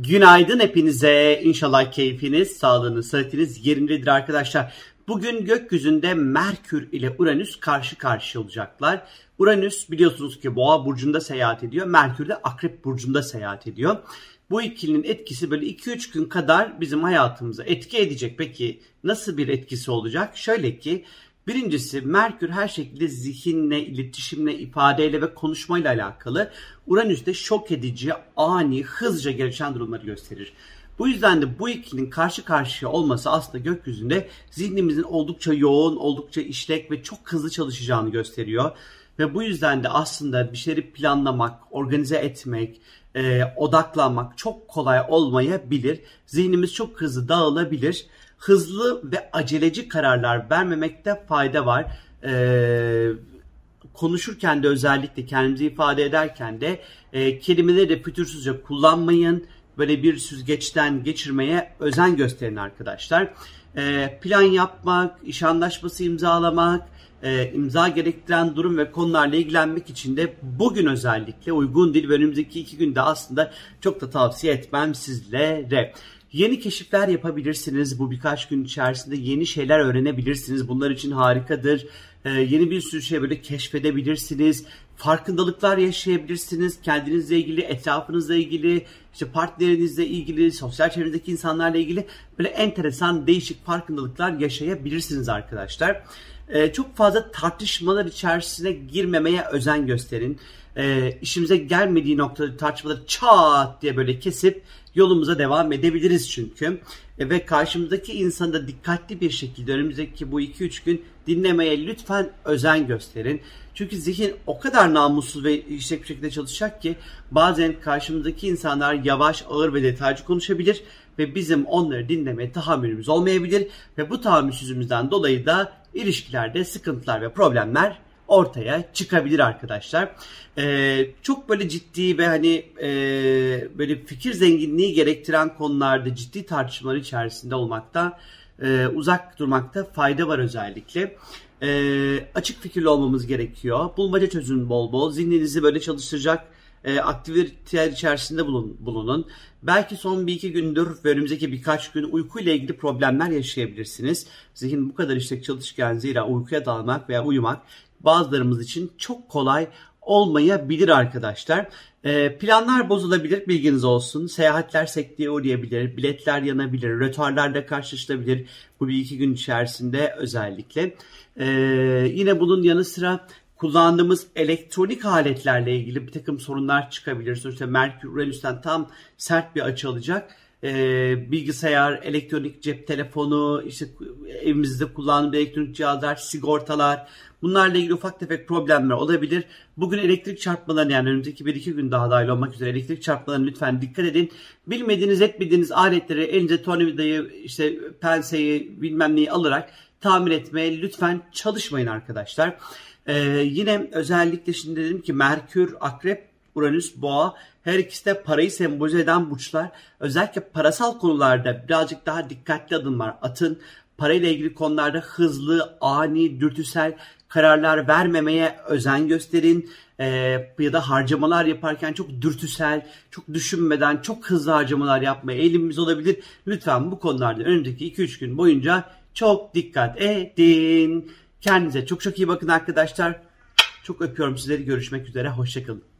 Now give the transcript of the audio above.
Günaydın hepinize. İnşallah keyfiniz, sağlığınız, sıhhatiniz yerindedir arkadaşlar. Bugün gökyüzünde Merkür ile Uranüs karşı karşıya olacaklar. Uranüs biliyorsunuz ki Boğa burcunda seyahat ediyor. Merkür de Akrep burcunda seyahat ediyor. Bu ikilinin etkisi böyle 2-3 gün kadar bizim hayatımıza etki edecek. Peki nasıl bir etkisi olacak? Şöyle ki Birincisi Merkür her şekilde zihinle, iletişimle, ifadeyle ve konuşmayla alakalı. Uranüs'te şok edici, ani, hızlıca gelişen durumları gösterir. Bu yüzden de bu ikilinin karşı karşıya olması aslında gökyüzünde zihnimizin oldukça yoğun, oldukça işlek ve çok hızlı çalışacağını gösteriyor. Ve bu yüzden de aslında bir şeyleri planlamak, organize etmek, e, odaklanmak çok kolay olmayabilir. Zihnimiz çok hızlı dağılabilir hızlı ve aceleci kararlar vermemekte fayda var. Ee, konuşurken de özellikle kendimizi ifade ederken de e, kelimeleri fütursuzca kullanmayın. Böyle bir süzgeçten geçirmeye özen gösterin arkadaşlar. E, plan yapmak, iş anlaşması imzalamak, e, imza gerektiren durum ve konularla ilgilenmek için de bugün özellikle uygun değil ve önümüzdeki iki günde aslında çok da tavsiye etmem sizlere. Yeni keşifler yapabilirsiniz. Bu birkaç gün içerisinde yeni şeyler öğrenebilirsiniz. Bunlar için harikadır. Ee, yeni bir sürü şey böyle keşfedebilirsiniz. Farkındalıklar yaşayabilirsiniz. Kendinizle ilgili, etrafınızla ilgili, işte partnerinizle ilgili, sosyal çevrenizdeki insanlarla ilgili böyle enteresan, değişik farkındalıklar yaşayabilirsiniz arkadaşlar. Ee, çok fazla tartışmalar içerisine girmemeye özen gösterin. Ee, işimize gelmediği noktada tartışmaları çat diye böyle kesip yolumuza devam edebiliriz çünkü. E, ve karşımızdaki insanı da dikkatli bir şekilde önümüzdeki bu 2-3 gün dinlemeye lütfen özen gösterin. Çünkü zihin o kadar namussuz ve işlek bir şekilde çalışacak ki bazen karşımızdaki insanlar yavaş, ağır ve detaycı konuşabilir ve bizim onları dinlemeye tahammülümüz olmayabilir ve bu tahammülsüzlüğümüzden dolayı da ilişkilerde sıkıntılar ve problemler ortaya çıkabilir arkadaşlar. Ee, çok böyle ciddi ve hani e, böyle fikir zenginliği gerektiren konularda ciddi tartışmalar içerisinde olmakta e, uzak durmakta fayda var özellikle. E, açık fikirli olmamız gerekiyor. Bulmaca çözün bol bol. Zihninizi böyle çalıştıracak e, aktiviteler içerisinde bulun, bulunun. Belki son bir iki gündür ve önümüzdeki birkaç gün uykuyla ilgili problemler yaşayabilirsiniz. Zihin bu kadar işlek çalışırken zira uykuya dalmak veya uyumak bazılarımız için çok kolay olmayabilir arkadaşlar. E, planlar bozulabilir bilginiz olsun. Seyahatler sekteye uğrayabilir, biletler yanabilir, rötarlarla karşılaşılabilir bu bir iki gün içerisinde özellikle. E, yine bunun yanı sıra kullandığımız elektronik aletlerle ilgili bir takım sorunlar çıkabilir. Sonuçta Merkür Uranüs'ten tam sert bir açı alacak. Ee, bilgisayar, elektronik cep telefonu, işte evimizde kullandığımız elektronik cihazlar, sigortalar, bunlarla ilgili ufak tefek problemler olabilir. Bugün elektrik çarpmalarına yani önümüzdeki bir iki gün daha dahil olmak üzere elektrik çarpmalarına lütfen dikkat edin. Bilmediğiniz, etmediğiniz aletleri elinize tornavidayı, işte penseyi bilmem neyi alarak tamir etmeye lütfen çalışmayın arkadaşlar. Ee, yine özellikle şimdi dedim ki Merkür, Akrep, Uranüs, Boğa her ikisi de parayı sembolize eden burçlar. Özellikle parasal konularda birazcık daha dikkatli adımlar atın. Parayla ilgili konularda hızlı, ani, dürtüsel kararlar vermemeye özen gösterin. Ee, ya da harcamalar yaparken çok dürtüsel, çok düşünmeden çok hızlı harcamalar yapmaya eğilimimiz olabilir. Lütfen bu konularda önümüzdeki 2-3 gün boyunca çok dikkat edin. Kendinize çok çok iyi bakın arkadaşlar. Çok öpüyorum sizleri. Görüşmek üzere. Hoşçakalın.